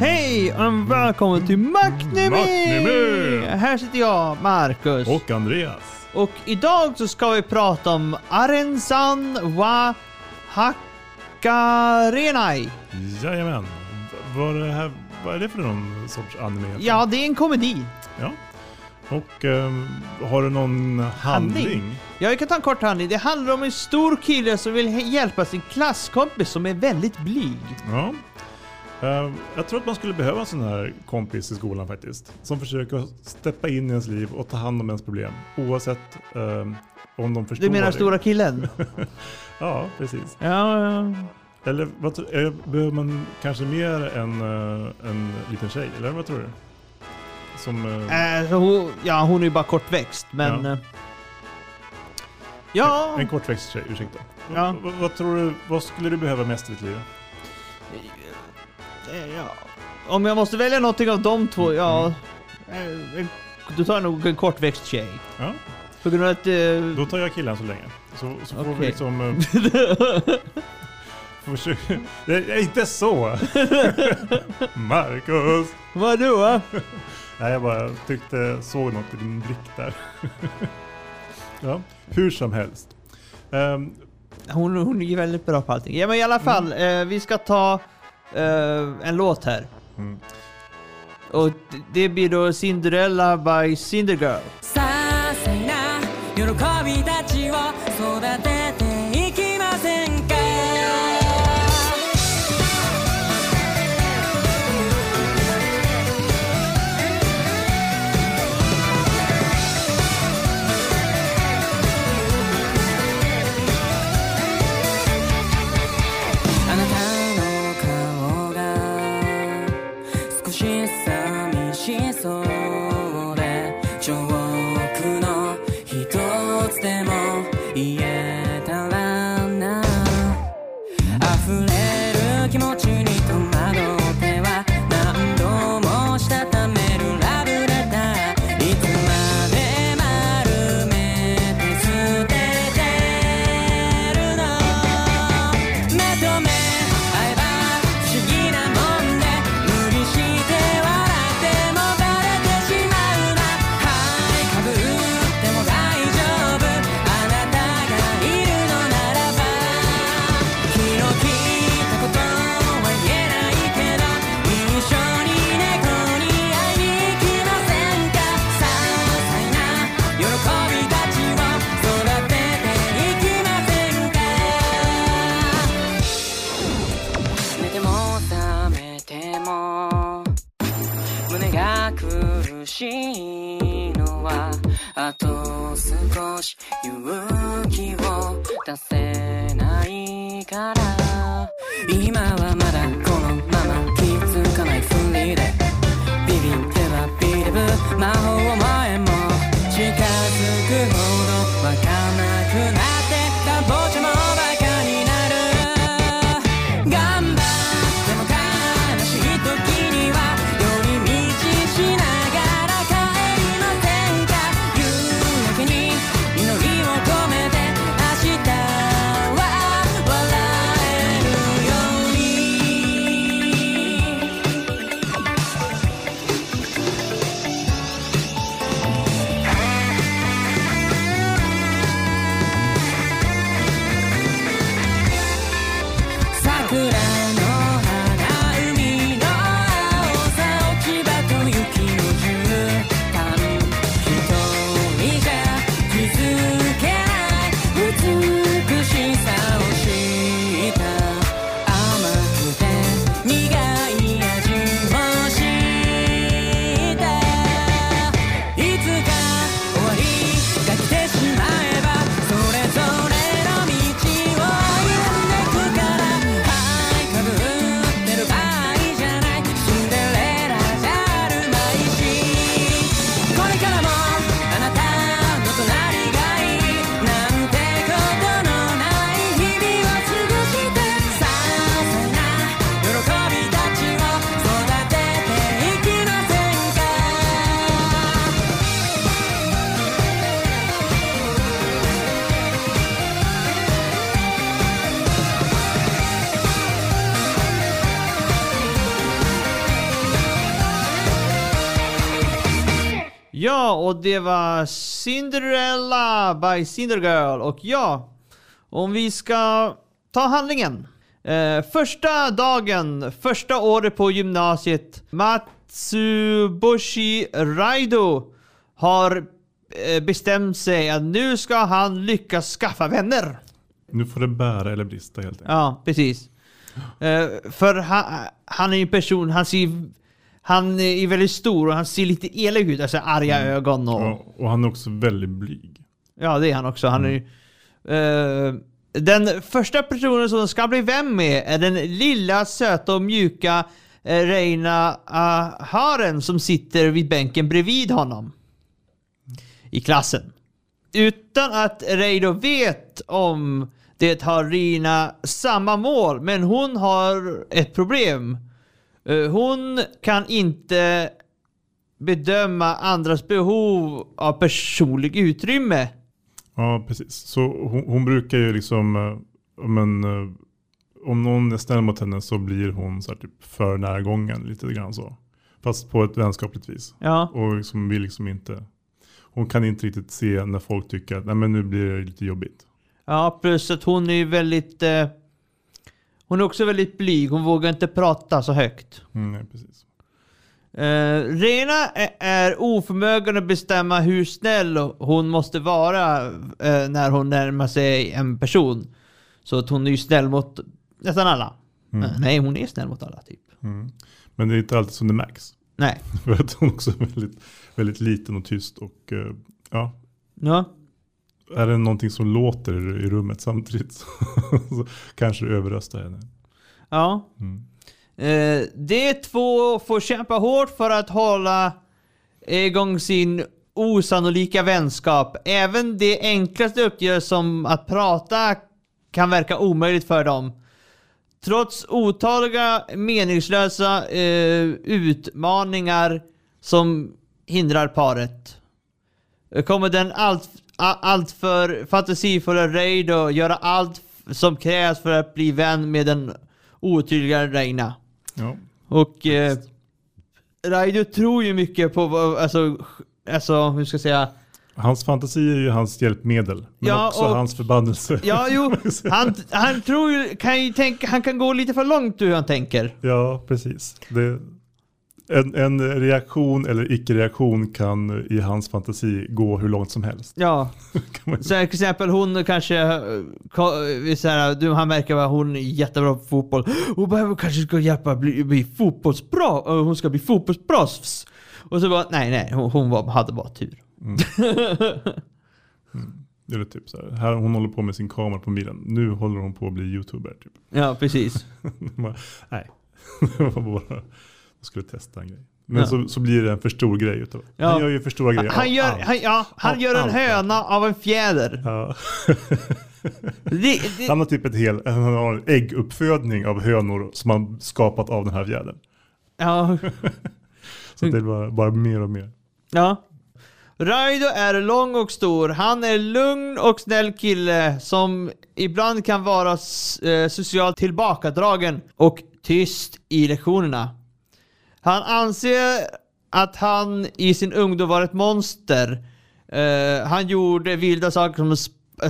Hej och välkommen till Macknemi! Macknemi! Här sitter jag, Marcus. Och Andreas. Och idag så ska vi prata om Arensan wa Hakarenai. Jajamän. Vad är, det här, vad är det för någon sorts anime? Ja, det är en komedi. ja. Och ehm, har du någon handling? Handling? Ja, jag kan ta en kort handling. Det handlar om en stor kille som vill hjälpa sin klasskompis som är väldigt blyg. Ja. Ehm, jag tror att man skulle behöva en sån här kompis i skolan faktiskt. Som försöker steppa in i ens liv och ta hand om ens problem. Oavsett ehm, om de förstår Du menar det. stora killen? Ja, precis. ja, ja. Eller vad, är, behöver man kanske mer än eh, en liten tjej? Eller vad tror du? Som... Äh, hon, ja, hon är ju bara kortväxt, men... Ja. Ja, En kortväxt tjej, ursäkta. Ja. Vad, vad tror du, vad skulle du behöva mest i ditt liv? Ja. Om jag måste välja någonting av de två, ja... eh, Då tar nog en kortväxt tjej. Ja, På grund av att... då tar jag killen så länge. Så, så får vi Okej. liksom... det är inte så! Marcus! Vadå? Nej, jag bara tyckte, såg något i din blick där. ja, hur som helst. Ehm, Hon, hon är ju väldigt bra på allting. Ja men i alla fall, eh, vi ska ta eh, en låt här. mm. Och det blir då Cinderella by Cindergirl. Det var Cinderella by Cindergirl. Och ja, om vi ska ta handlingen. Eh, första dagen, första året på gymnasiet. Matsuboshi Raido har eh, bestämt sig att nu ska han lyckas skaffa vänner. Nu får det bära eller brista helt enkelt. Ja, precis. Eh, för han, han är ju en person, han ser han är väldigt stor och han ser lite elak ut, alltså arga ögon och... Ja, och han är också väldigt blyg. Ja, det är han också. Han är ju... eh, den första personen som ska bli vän med är den lilla söta och mjuka uh, Reina uh, Haren som sitter vid bänken bredvid honom. I klassen. Utan att Reido vet om det har Rina samma mål, men hon har ett problem. Eh, Hon kan inte bedöma andras behov av personlig utrymme. Ja, precis. Så hon, hon brukar ju liksom, eh, men, eh, om någon är snäll mot henne så blir hon så här typ för närgången lite grann så. Fast på ett vänskapligt vis. Ja, Och liksom vill liksom inte, hon kan inte riktigt se när folk tycker att nej men nu blir det lite jobbigt. ja plus att hon är ju väldigt... Eh, hon är också väldigt blyg, hon vågar inte prata så högt. Mm, nej, precis. Eh, Rena är, är oförmögen att bestämma hur snäll hon måste vara eh, när hon närmar sig en person. Så att hon är ju snäll mot nästan alla. Mm. Eh, nej, hon är snäll mot alla typ. Mm. Men det är inte alltid som det märks. Nej. För att hon också är väldigt, väldigt liten och tyst och eh, ja, Ja. Är det någonting som låter i rummet samtidigt så, kanske det överröstar henne. Ja. Mm. Eh, de två får kämpa hårt för att hålla igång sin osannolika vänskap. Även det enklaste uppgifter som att prata kan verka omöjligt för dem. Trots otaliga meningslösa eh, utmaningar som hindrar paret. Kommer den allt, allt för fantasifulla Reido göra allt som krävs för att bli vän med den otydliga Reina. Ja. Och eh, Raido tror ju mycket på, alltså, alltså hur ska jag säga? Hans fantasi är ju hans hjälpmedel. Men Ja, också och- hans förbannelse. Ja, jo, han, han tror ju, kan ju tänka, han kan gå lite för långt hur han tänker. Ja, precis. Det, en, en reaktion eller icke-reaktion kan i hans fantasi gå hur långt som helst. Ja, man- så här, till exempel hon kanske, eh, ko- så här, du, han märker att hon är jättebra på fotboll. Hon behöver kanske ska hjälpa bli, bli fotbollsbra, eh, hon ska bli fotbollsproffs. Och så bara, nej nej, hon, hon var, hade bara tur. Det är typ så här, här. Hon håller på med sin kamera på bilen. Nu håller hon på att bli youtuber. Typ. Ja, precis. Nej, det var bara, jag skulle testa en grej. Men Ja. så, så blir det en för stor grej utav Ja. Han gör ju för stora grejer Han gör, allt. han, ja, han Av gör en allt. höna av en fjäder. Ja. Det, det, Han har typ ett hel, han har en ägguppfödning av hönor som han skapat av den här fjädern. ja, Så det är bara, bara mer och mer. ja. Raido är lång och stor. Han är lugn och snäll kille som ibland kan vara eh, socialt tillbakadragen och tyst i lektionerna. Han anser att han i sin ungdom var ett monster. Eh, han gjorde vilda saker som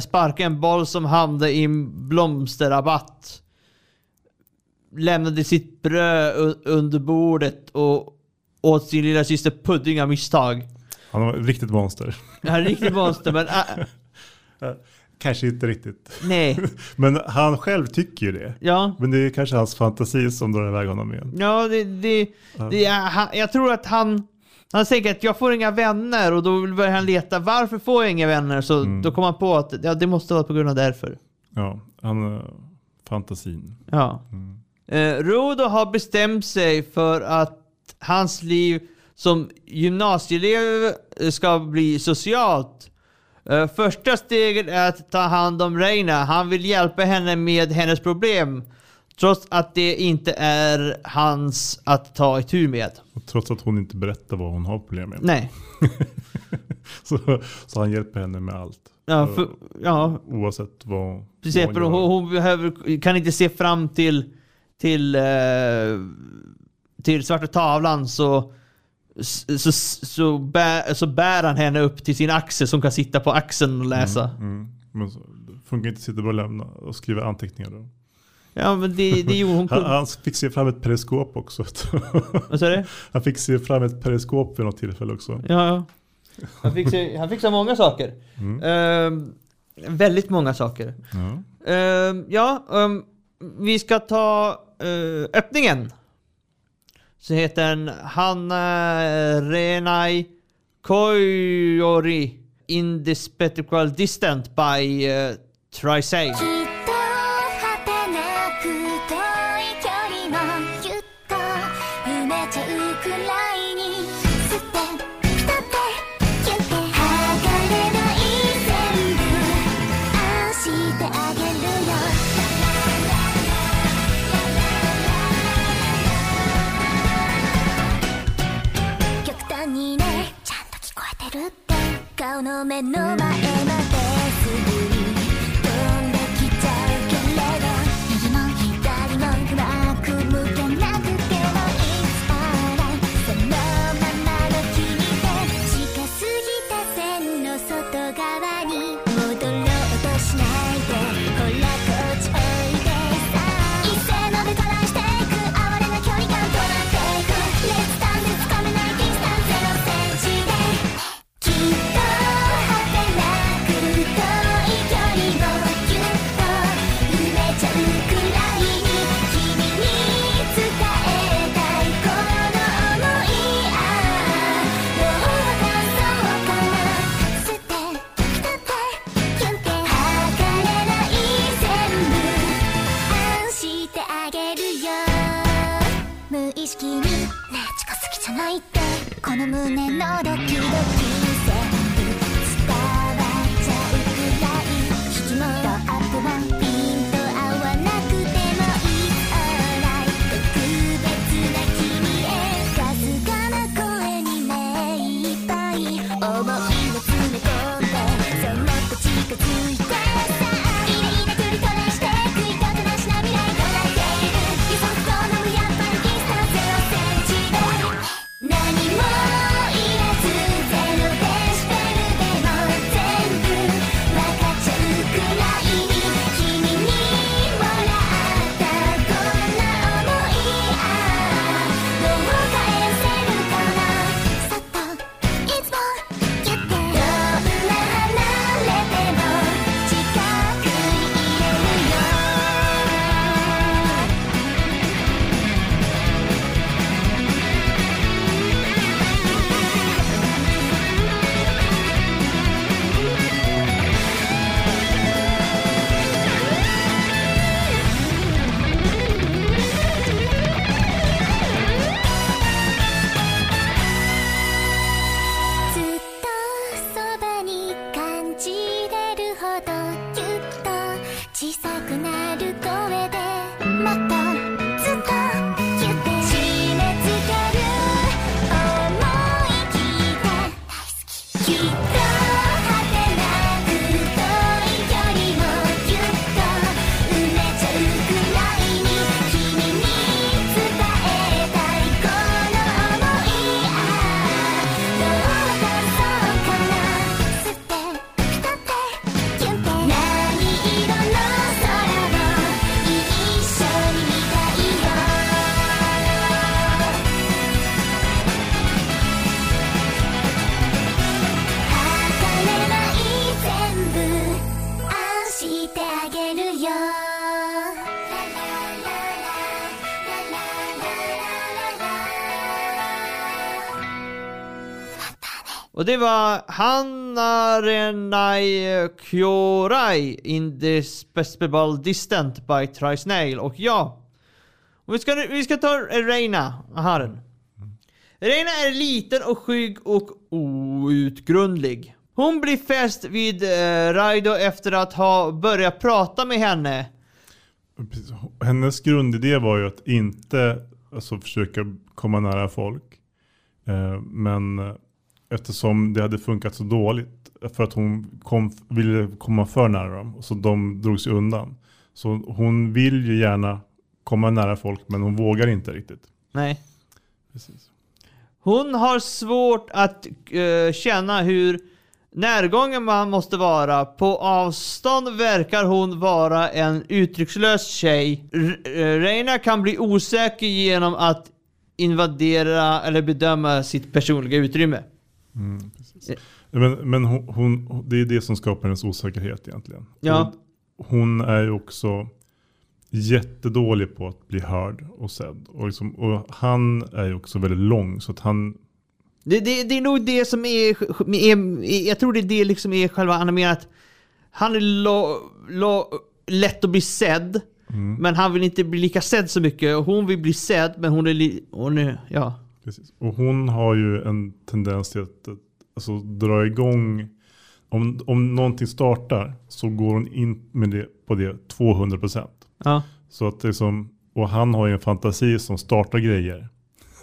sparka en boll som hamnade i en blomsterrabatt. Lämnade sitt bröd under bordet och åt sin lilla syster pudding av misstag. Han var ett riktigt monster. Han är en riktig monster men äh, Kanske inte riktigt. nej. Men han själv tycker ju det. Ja. Men det är kanske hans fantasi som drar iväg honom igen. Ja, det, det, det han, jag tror att han, han säger att jag får inga vänner och då börjar han leta varför får jag inga vänner? Så Mm. då kommer han på att ja, det måste vara på grund av därför. Ja, han, eh, fantasin. Ja. Mm. Eh, Rodo har bestämt sig för att hans liv som gymnasieelev ska bli socialt. Eh, första steget är att ta hand om Reina. Han vill hjälpa henne med hennes problem. Trots att det inte är hans att ta itu med. Och trots att hon inte berättar vad hon har problem med. Nej. Så, så han hjälper henne med allt. Ja, för, ja Oavsett vad, exempel vad hon, gör. hon behöver, kan inte se fram till, till, eh, till svarta tavlan så så, så, bär, så bär han henne upp till sin axel som kan sitta på axeln och läsa. Mm, mm. Men så, det funkar inte att sitta och lämna och skriva anteckningar då? Ja men det, det gjorde hon. han, han fick se fram ett periskop också. Vad sa du? Han fick se fram ett periskop vid något tillfälle också. Ja, ja. Han fick se, han fick se många saker. Mm. Um, väldigt många saker. Ja, um, ja um, vi ska ta uh, öppningen så heter den Hanna eh, Renai Koyori Indispetical Distant by eh, uh, Trisei. 目の前ののドキドキ Och det var Hanna Renai Kyorai Indispensable Distant by Trisnail. Och ja. Vi ska, vi ska ta Reina, haren. Mm. Reina är liten och skygg och outgrundlig. Hon blir fäst vid eh, Raido efter att ha börjat prata med henne. Hennes grundidé var ju att inte alltså, försöka komma nära folk. Eh, men Eftersom det hade funkat så dåligt. För att hon kom, ville komma för nära dem. Så de drog sig undan. Så hon vill ju gärna komma nära folk men hon vågar inte riktigt. Nej. Precis. Hon har svårt att uh, känna hur närgången man måste vara. På avstånd verkar hon vara en uttryckslös tjej. R eh, Reina kan bli osäker genom att invadera eller bedöma sitt personliga utrymme. Mm. Men, men hon, hon, det är det som skapar hennes osäkerhet egentligen. Ja. Och hon är ju också jättedålig på att bli hörd och sedd. Och, liksom, och han är ju också väldigt lång så att han Det, det, det är nog det som är, är, jag tror det är det liksom är själva animeringen att han är lo, lo, lätt att bli sedd, men han vill inte bli lika sedd så mycket. Hon vill bli sedd, men hon är, hon är ja. Precis. Och hon har ju en tendens till att alltså, dra igång. Om, om någonting startar så går hon in med det, på det 200%. ja. Så att det är som, och han har ju en fantasi som startar grejer.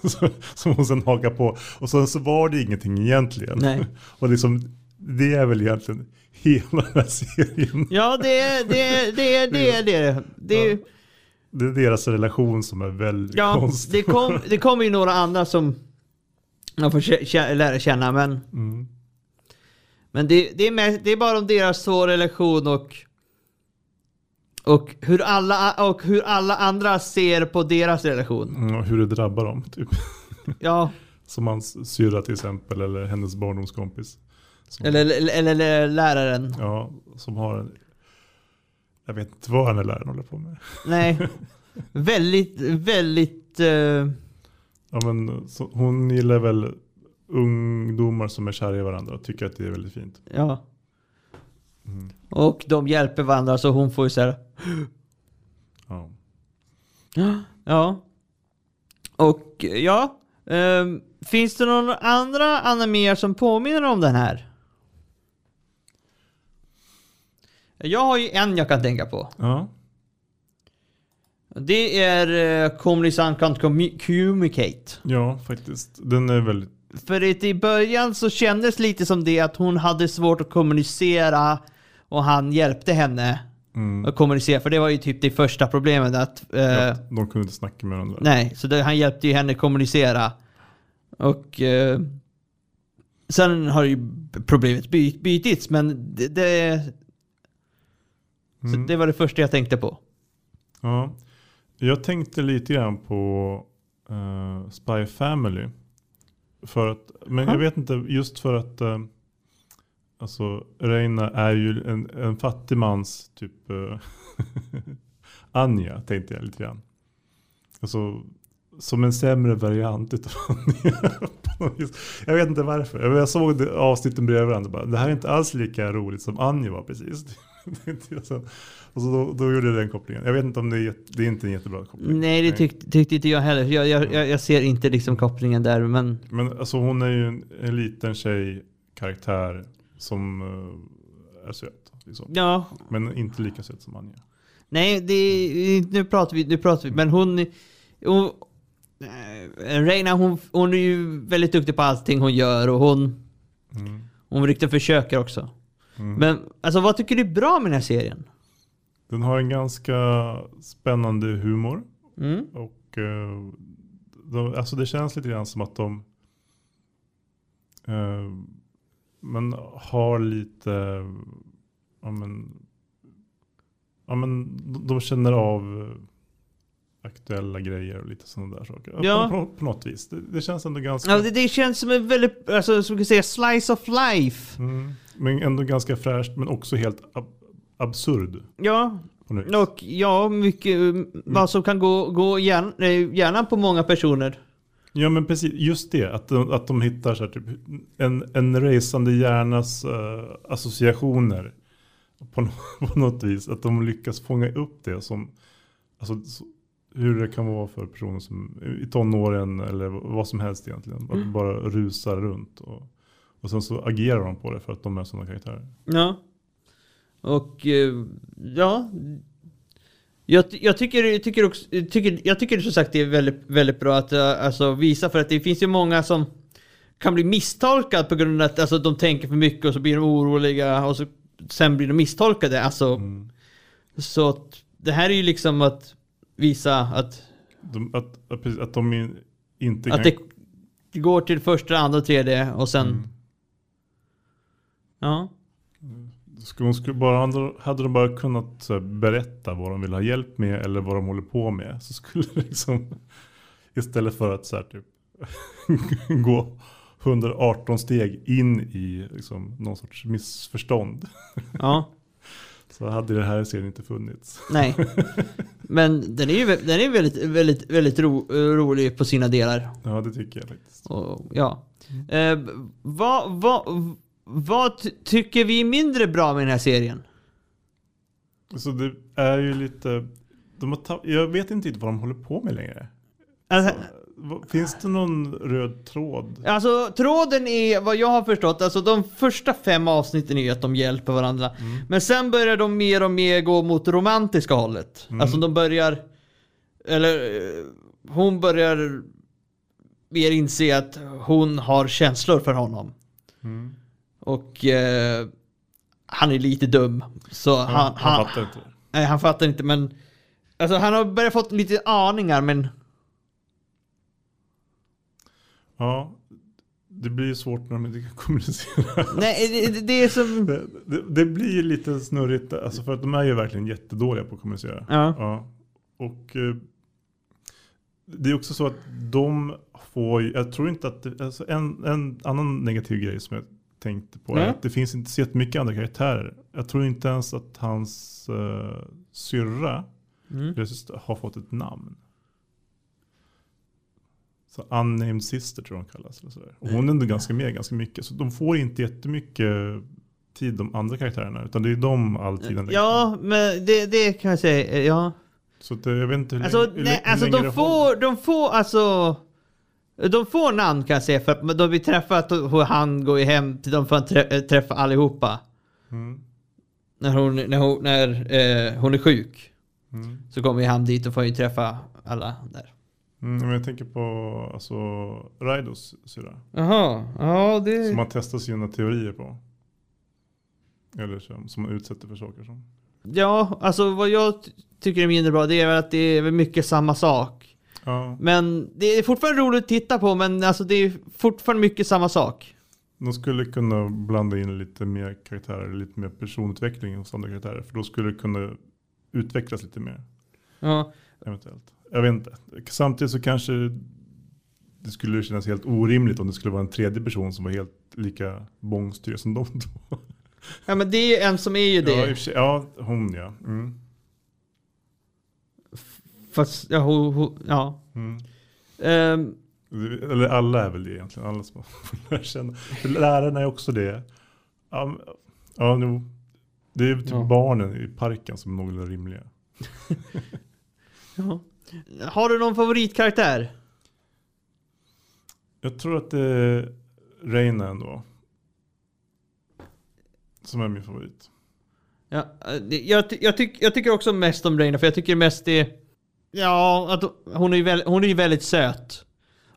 Som hon sen hakar på. Och sen så var det ingenting egentligen. Nej. Och liksom, det är väl egentligen hela den här serien. Ja, det är det. det, det, det, det, Ja. Det är deras relation som är väldigt ja, konstig. det, kom, det kommer ju några andra som man får lära känna, men, Mm. men det, det, är mest, det är bara om deras två relation och och hur, alla, och hur alla andra ser på deras relation. Mm, och hur det drabbar dem. Typ. Ja, Som hans syrra till exempel, eller hennes barndomskompis. Som, eller, eller, eller läraren. Ja, som har en... Jag vet inte vad den här läraren håller på med. Nej. Väldigt, väldigt... eh, Ja, men, så, hon gillar väl ungdomar som är kära i varandra och tycker att det är väldigt fint. ja. Mm. Och de hjälper varandra så hon får ju såhär... Ja. Ja. Och ja. ehm, finns det några andra animer som påminner om den här? Jag har ju en jag kan tänka på. ja. Det är uh, Comedy-san Can't Commu- Communicate. Ja, faktiskt. Den är väldigt... För att i början så kändes lite som det att hon hade svårt att kommunicera och han hjälpte henne Mm, att kommunicera. För det var ju typ det första problemet att... eh, ja, de kunde inte snacka med varandra. Nej, så det, han hjälpte ju henne kommunicera. Och eh, sen har ju problemet by, bytits, men det, det, så Mm. det var det första jag tänkte på. Ja. Jag tänkte lite grann på eh, Spy Family. För att, men jag Ja. vet inte, just för att uh, alltså, Reina är ju en, en fattig mans typ eh, Anja, tänkte jag lite grann. Alltså, som en sämre variant utav Anja. jag vet inte varför. Jag, jag såg det, avsnitten bredvid varandra och bara, det här är inte alls lika roligt som Anja var precis. Tänkte jag så. och så då, då gjorde jag den kopplingen. Jag vet inte om det är, det är inte en jättebra koppling. Nej, det tyck, tyckte inte jag heller. Jag, jag, jag, jag ser inte liksom kopplingen där, men Men alltså hon är ju en, en liten tjej karaktär som eh, är söt. Liksom. ja. Men inte lika söt som Anja. Nej, det, nu pratar vi, nu pratar vi, men hon... hon eh, Reina, hon, hon är ju väldigt duktig på allting hon gör och hon, Mm. hon riktigt försöker också. Mm. Men alltså vad tycker du är bra med den här serien? Den har en ganska spännande humor. Mm? Och eh, de, alltså det känns lite grann som att de eh, men har lite, ja men, ja men de, känner av aktuella grejer och lite sådana där saker. Ja. På, på, på något vis. Det, det känns ändå ganska, Ja, det, det känns som en väldigt, alltså som vi kan säga, slice of life. mm, men ändå ganska fräscht men också helt ab, absurd. Ja, och ja, mycket, mm, vad som kan gå, gå hjärn, eh, hjärnan på många personer. Ja men precis, just det. Att de, att de hittar så här, typ, en, en resande hjärnas eh, associationer. På, på något vis. Att de lyckas fånga upp det som, alltså, så, hur det kan vara för personer som i tonåren eller vad som helst egentligen. Att Mm. bara rusar runt. Och, och sen så agerar de på det för att de är sådana karaktärer. Ja. Och eh, ja. Jag, jag, tycker, jag, tycker också, jag, tycker, jag tycker som sagt det är väldigt, väldigt bra att eh, alltså, visa för att det finns ju många som kan bli misstolkade på grund av att alltså, de tänker för mycket och så blir de oroliga och så, sen blir de misstolkade. Alltså, Mm. Så att, det här är ju liksom att visa att, De, att, att, precis, att de in- inte att kan det, går till första, andra tredje och sen... Mm. Ja. Skulle, skulle bara, hade de bara kunnat berätta vad de vill ha hjälp med eller vad de håller på med. Så skulle det liksom, istället för att så här, typ, gå 118 steg in i liksom, någon sorts missförstånd. Ja. Så hade det här serien inte funnits. Nej. Men den är ju den är väldigt, väldigt, väldigt ro, rolig på sina delar. Ja, det tycker jag faktiskt. Och, ja. Eh, vad, vad, vad ty- tycker vi är mindre bra med den här serien? Så det är ju lite, de har jag vet inte riktigt vad de håller på med längre. Alltså, Finns det någon röd tråd? alltså tråden är, vad jag har förstått, alltså de första fem avsnitten är att de hjälper varandra. Men sen börjar de mer och mer gå mot romantiska hållet. Alltså de börjar, eller hon börjar mer inse att hon har känslor för honom. Mm. Och eh, han är lite dum. Så Han, han, han, han, fattar inte. nej, han fattar inte men Alltså han har börjat fått lite aningar men Ja, det blir svårt när de inte kan kommunicera. Nej det, det- är som Det, det, det blir lite snurrigt, alltså för att de är ju verkligen jättedåliga på att kommunicera. Ja. Ja. Och eh, det är också så att de får, jag tror inte att, det, alltså en, en annan negativ grej som jag tänkte på är Ja. att det finns inte så jättemycket andra karaktärer. Jag tror inte ens att hans uh, syrra Mm. har fått ett namn. Så unnamed sister tror jag hon kallas. Eller sådär. Och hon är ändå ganska med ganska mycket. Så de får inte jättemycket tid de andra karaktärerna. Utan det är de all tiden lägger. Ja men det, det kan jag säga, eh, ja Så att, eh, jag vet inte hur, Alltså, länge, hur, nej, alltså länge de det får, de får alltså De får namn kan jag säga för att då vi träffat hur han går hem till de får äh, träffa allihopa Mm, När hon, när hon, när, eh, hon är sjuk mm, Så kommer han dit och får ju träffa alla där mm, men jag tänker på alltså, Raidos syrra. Jaha, ja det... Som man testar sina teorier på. Eller som, som man utsätter för saker som. Ja, alltså vad jag ty- tycker är mindre bra det är att det är mycket samma sak. Ja, Men det är fortfarande roligt att titta på men alltså det är fortfarande mycket samma sak. de skulle kunna blanda in lite mer karaktärer, lite mer personutveckling hos andra karaktärer. För då skulle det kunna utvecklas lite mer. Ja, Eventuellt. Jag vet inte. Samtidigt så kanske det skulle kännas helt orimligt om det skulle vara en tredje person som var helt lika bångstyrig som de två. ja men det är ju en som är ju det. Ja, sig, ja hon ja. Mm. Fast, ja, ho, ho, ja. Mm. Ehm, Eller alla är väl det egentligen. Alla som får lära känna. Lärarna är också det. Ja, men- ja nu, det är typ Ja. barnen i parken som är någorlunda rimliga. ja. Har du någon favoritkaraktär? Jag tror att det är Reina ändå. Som är min favorit. Ja, jag, jag, tyck, jag tycker också mest om Reina för jag tycker mest det... Ja, att hon är ju väl, hon är väldigt söt.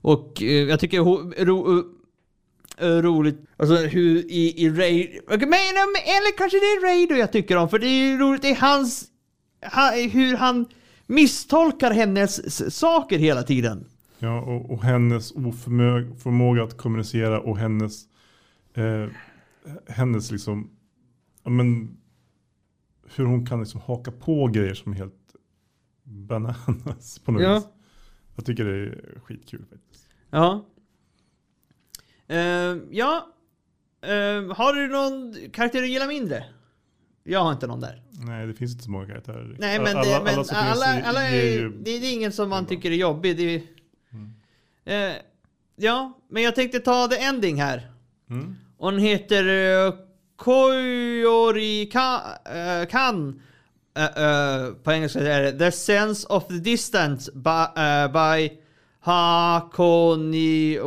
Och eh, jag tycker hon, ro, eh, eh, roligt, alltså hur i, i Ray... Men, eller kanske det är Ray då jag tycker om, för det är roligt, det är hans... Han, hur han misstolkar hennes saker hela tiden. Ja, och, och hennes oförmåga förmåga att kommunicera och hennes, eh, hennes liksom, men, hur hon kan liksom haka på grejer som är helt bananas på något Ja. vis. Jag tycker det är skitkul faktiskt. Ja. Eh, ja. Eh, har du någon karaktär du gillar mindre? Jag har inte någon där. Nej, det finns inte så många karaktärer. Nej men, alla, det, men alla alla, alla ger är, ju, det, är ingen som man tycker är jobbig. Det är, eh, ja, men jag tänkte ta the ending här. mm, Och den heter uh, Koyori ka, eh, Kan. Eh, eh, på engelska är det The Sense of the Distance by, uh, by Hakoni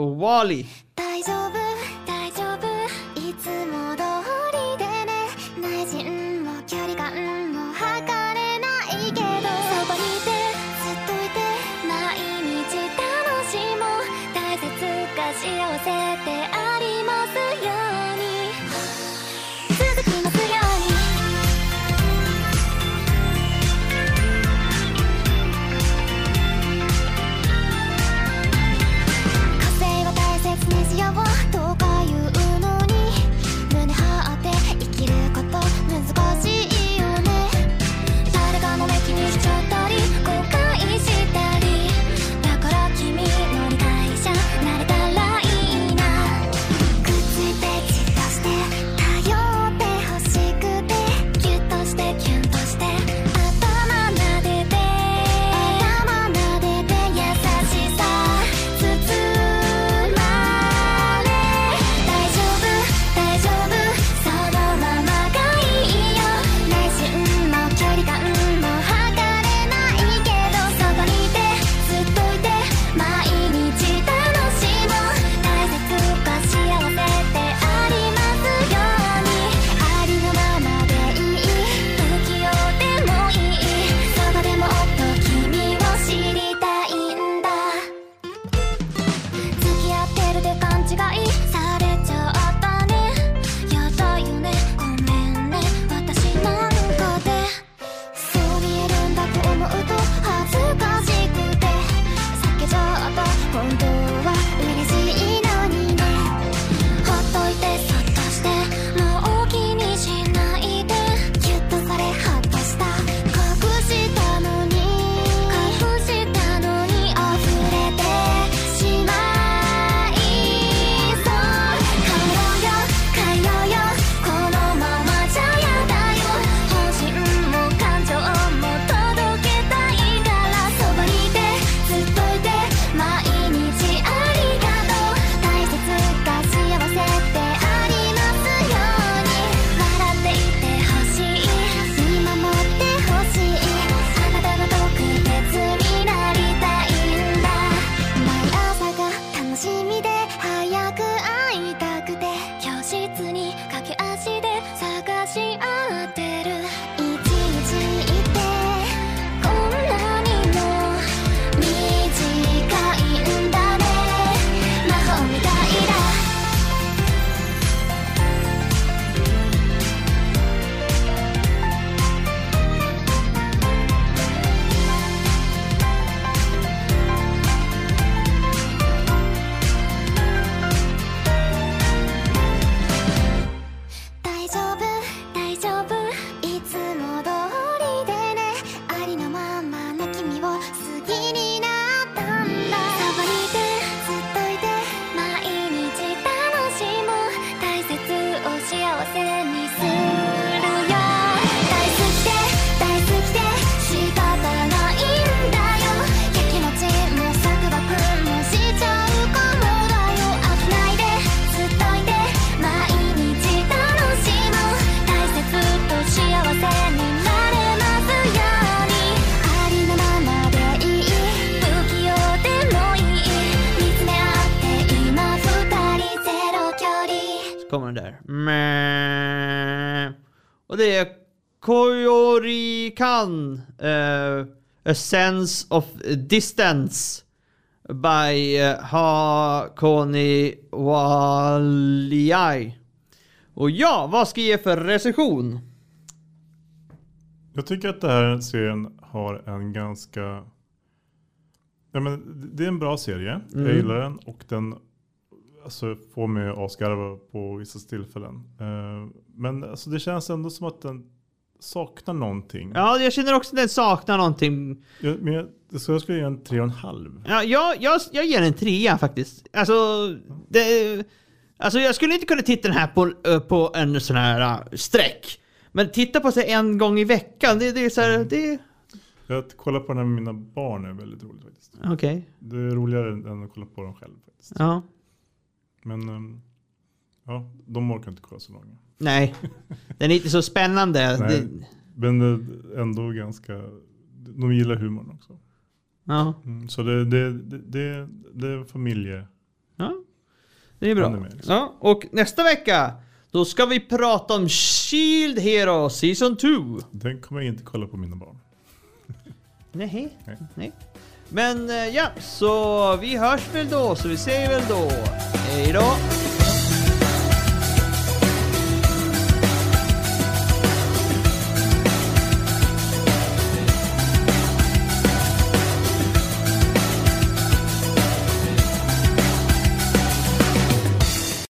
kommer den där. Och det är Koyorikan. Uh, a sense of distance. By uh, Hakoni Waliai. Och ja, vad ska jag ge för recension? Jag tycker att den här serien har en ganska... Ja, men det är en bra serie. Mm. Jag gillar den och den alltså, får mig att asgarva på vissa tillfällen. Eh, men alltså, det känns ändå som att den saknar någonting. Ja, jag känner också att den saknar någonting. Jag, men jag, så jag skulle ge en tre och en halv. Ja, jag, jag, jag ger en trea faktiskt. Alltså, det, alltså jag skulle inte kunna titta den här på, eh, på en sån här uh, sträck. Men titta på sig en gång i veckan, det, det är så här, det... Att kolla på den här med mina barn är väldigt roligt faktiskt. Okej. Det är roligare än att kolla på dem själv faktiskt. Ja. Men ehm, ja, de orkar inte kolla så långa. Nej, den är inte så spännande. Nej. Men ändå ganska, de gillar humorn också. ja, Mm, så det, det, det, det, är familje. ja, det är bra. Mer, liksom. Ja, och nästa vecka, då ska vi prata om Shield Hero Season 2. Den kommer jag inte kolla på mina barn. Nej. Nej. Nej. Men eh, ja, så vi hörs väl då, så vi säger väl då hej då.